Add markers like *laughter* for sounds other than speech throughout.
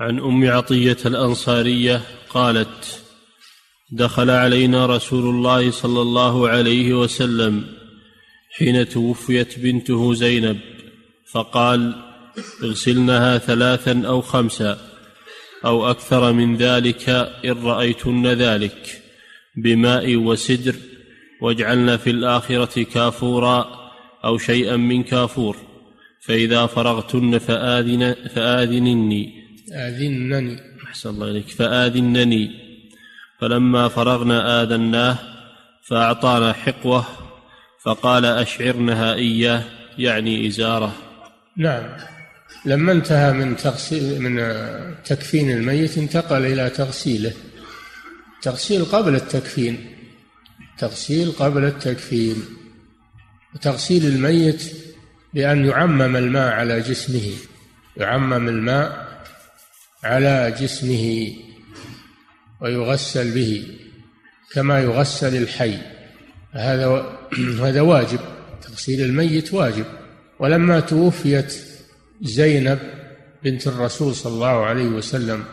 عن أم عطية الأنصارية قالت دخل علينا رسول الله صلى الله عليه وسلم حين توفيت بنته زينب فقال اغسلنها ثلاثا أو خمسا أو أكثر من ذلك إن رأيتن ذلك بماء وسدر واجعلن في الآخرة كافورا أو شيئا من كافور فإذا فرغتن فآذن فآذنني. آذنني. أحسن الله إليك. فآذنني. فلما فرغنا آذناه فأعطانا حقوة فقال أشعرنها إياه يعني إزارة. نعم. لما انتهى من تغسيل من تكفين الميت انتقل إلى تغسيله. تغسيل قبل التكفين. تغسيل قبل التكفين. وتغسيل الميت بأن يعمم الماء على جسمه. يعمم الماء على جسمه ويغسل به كما يغسل الحي. هذا *clears throat* هذا واجب تغسيل الميت واجب. ولما توفيت زينب بنت الرسول صلى الله عليه وسلم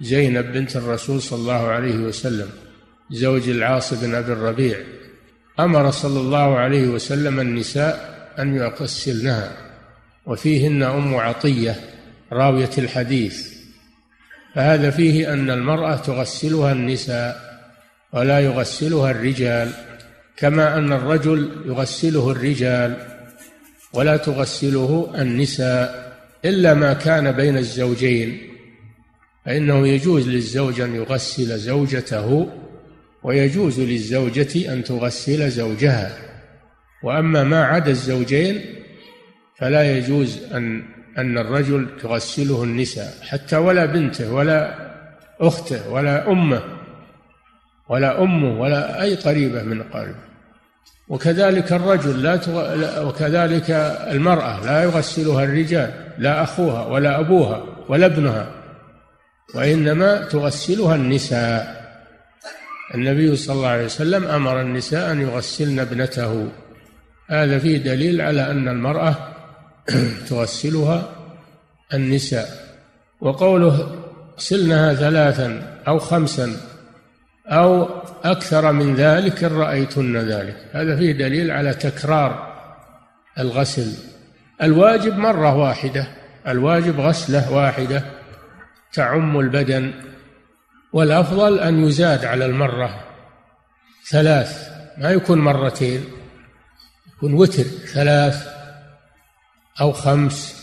زينب بنت الرسول صلى الله عليه وسلم زوج العاص بن أبي الربيع أمر صلى الله عليه وسلم النساء أن يغسلنها. وفيهن أم عطية راوية الحديث. فهذا فيه أن المرأة تغسلها النساء ولا يغسلها الرجال كما أن الرجل يغسله الرجال ولا تغسله النساء إلا ما كان بين الزوجين فإنه يجوز للزوج أن يغسل زوجته ويجوز للزوجة أن تغسل زوجها وأما ما عدا الزوجين فلا يجوز أن أن الرجل تغسله النساء حتى ولا بنته ولا أخته ولا أمه ولا أمه ولا أي قريبة من قريبه وكذلك الرجل لا تغ... وكذلك المرأة لا يغسلها الرجال لا أخوها ولا أبوها ولا ابنها وإنما تغسلها النساء. النبي صلى الله عليه وسلم أمر النساء أن يغسلن ابنته. هذا فيه دليل على أن المرأة *clears throat* تغسلها النساء. وقوله سلنها ثلاثا أو خمسا أو أكثر من ذلك إن رأيتن ذلك. هذا فيه دليل على تكرار الغسل. الواجب مرة واحدة الواجب غسلة واحدة تعم البدن والأفضل أن يزاد على المرة ثلاث. ما يكون مرتين يكون وتر ثلاث أو خمس.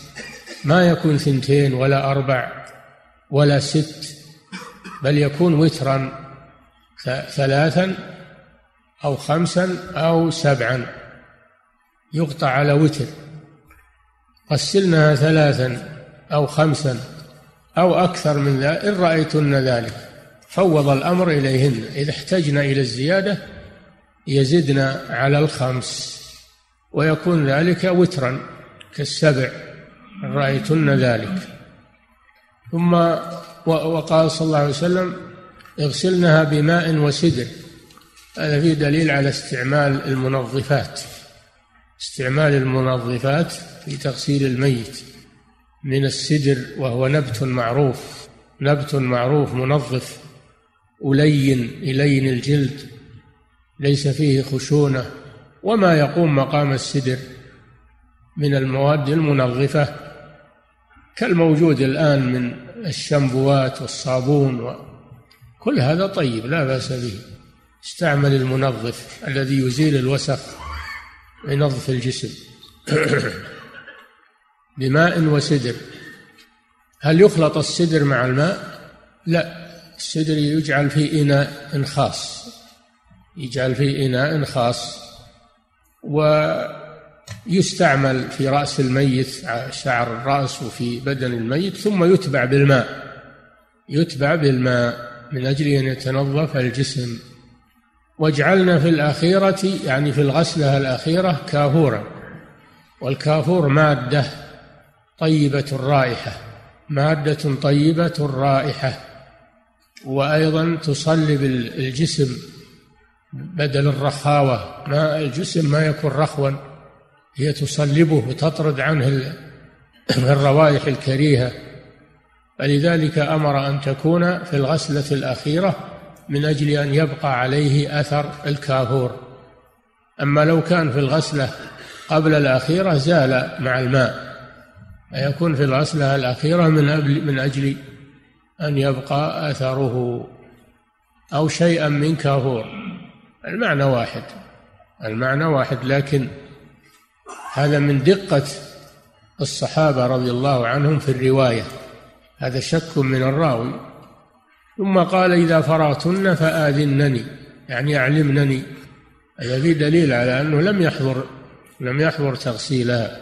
ما يكون ثنتين ولا أربع ولا ست بل يكون وترا ثلاثا أو خمسا أو سبعا. يقطع على وتر. غسلنها ثلاثا أو خمسا أو أكثر من ذلك إن رأيتن ذلك. فوض الأمر إليهن. إذا احتجنا إلى الزيادة يزدن على الخمس ويكون ذلك وترا. كالسبع رأيتن ذلك. ثم وقال صلى الله عليه وسلم يغسلنها بماء وسدر. هذا فيه دليل على استعمال المنظفات. استعمال المنظفات في تغسيل الميت. من السدر وهو نبت معروف. نبت معروف منظف. ألين إلين الجلد. ليس فيه خشونة. وما يقوم مقام السدر. من المواد المنظفة كالموجود الآن من الشامبوات والصابون كل هذا طيب لا بأس به. استعمل المنظف الذي يزيل الوسخ ينظف الجسم. *coughs* بماء وسدر. هل يخلط السدر مع الماء؟ لا. السدر يجعل في إناء خاص. يجعل في إناء خاص. ويستعمل في رأس الميت شعر الرأس وفي بدن الميت ثم يتبع بالماء. يتبع بالماء من أجل أن يتنظف الجسم. واجعلنا في الأخيرة يعني في الغسلة الأخيرة كافورا. والكافور مادة طيبة الرائحة مادة طيبة الرائحة وأيضا تصلب الجسم بدل الرخاوة. ما الجسم ما يكون رخوا. هي تصلبه وتطرد عنه الروائح الكريهة. فلذلك أمر أن تكون في الغسلة الأخيرة من أجل أن يبقى عليه أثر الكافور. أما لو كان في الغسلة قبل الأخيرة زال مع الماء. فيكون في الغسلة الأخيرة من من أجل أن يبقى أثره أو شيئا من كافور. المعنى واحد. المعنى واحد لكن هذا من دقة الصحابة رضي الله عنهم في الرواية. هذا شك من الراوي. ثم قال إذا فرغتن فآذنني يعني أعلمنني. هذا في دليل على أنه لم يحضر لم يحضر تغسيلها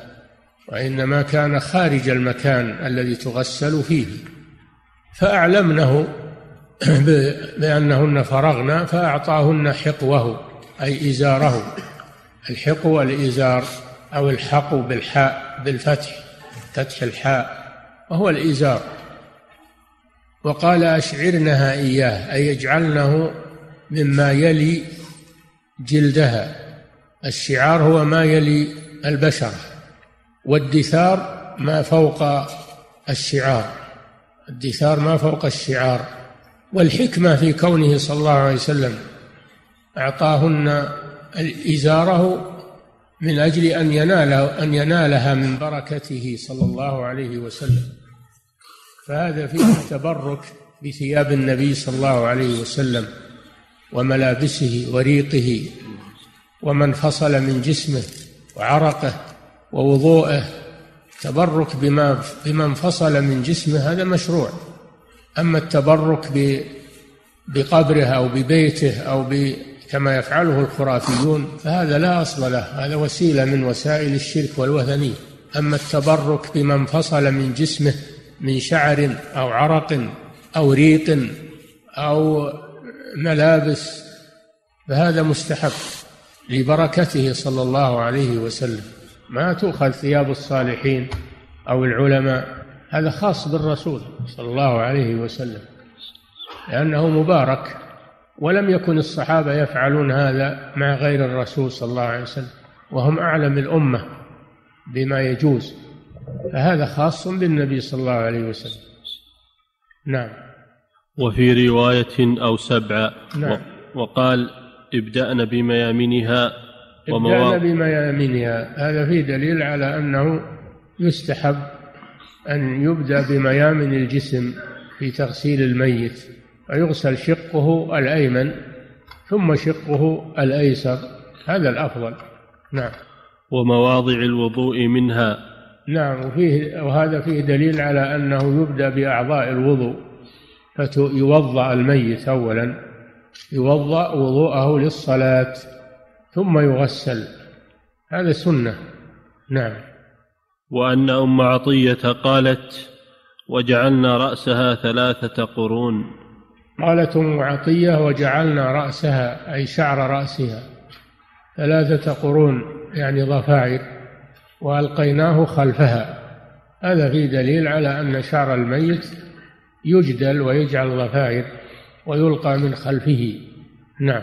وإنما كان خارج المكان الذي تغسل فيه. فأعلمنه *clears throat* بأنهن فرغن فأعطاهن حقوه أي إزاره. الحقو والإزار. أو الحق بالحاء بالفتح فتح الحاء وهو الإزار. وقال أشعرنها إياه أي اجعلنه مما يلي جلدها. الشعار هو ما يلي البشرة والدثار ما فوق الشعار. الدثار ما فوق الشعار. والحكمة في كونه صلى الله عليه وسلم أعطاهن إزاره من أجل أن يناله أن ينالها من بركته صلى الله عليه وسلم. فهذا فيه التبرك بثياب النبي صلى الله عليه وسلم وملابسه وريقه وما انفصل من جسمه وعرقه ووضوءه. تبرك بما بما انفصل من جسمه هذا مشروع. أما التبرك بقبره أو ببيته أو كما يفعله الخرافيون فهذا لا أصل له هذا وسيلة من وسائل الشرك والوثنيه أما التبرك بما انفصل من جسمه من شعر أو عرق أو ريق أو ملابس فهذا مستحب لبركته صلى الله عليه وسلم. ما تؤخذ ثياب الصالحين أو العلماء هذا خاص بالرسول صلى الله عليه وسلم لأنه مبارك. ولم يكن الصحابة يفعلون هذا مع غير الرسول صلى الله عليه وسلم وهم أعلم الأمة بما يجوز فهذا خاص بالنبي صلى الله عليه وسلم. نعم. وفي رواية أو سبعة نعم. وقال ابدأن بميامنها ابدأن بميامنها هذا فيه دليل على أنه يستحب أن يبدأ بميامن الجسم في تغسيل الميت. فيغسل شقه الأيمن ثم شقه الأيسر. هذا الأفضل. نعم. ومواضع الوضوء منها. نعم وفيه وهذا فيه دليل على أنه يبدأ بأعضاء الوضوء فيوضأ الميت أولا يوضأ وضوءه للصلاة ثم يغسل. هذا سنة. نعم. وأن أم عطية قالت وجعلنا رأسها ثلاثة قرون. قالت أم عطية وجعلنا رأسها أي شعر رأسها ثلاثة قرون يعني ضفائر وألقيناه خلفها. هذا في دليل على أن شعر الميت يجدل ويجعل ضفائر ويلقى من خلفه. نعم.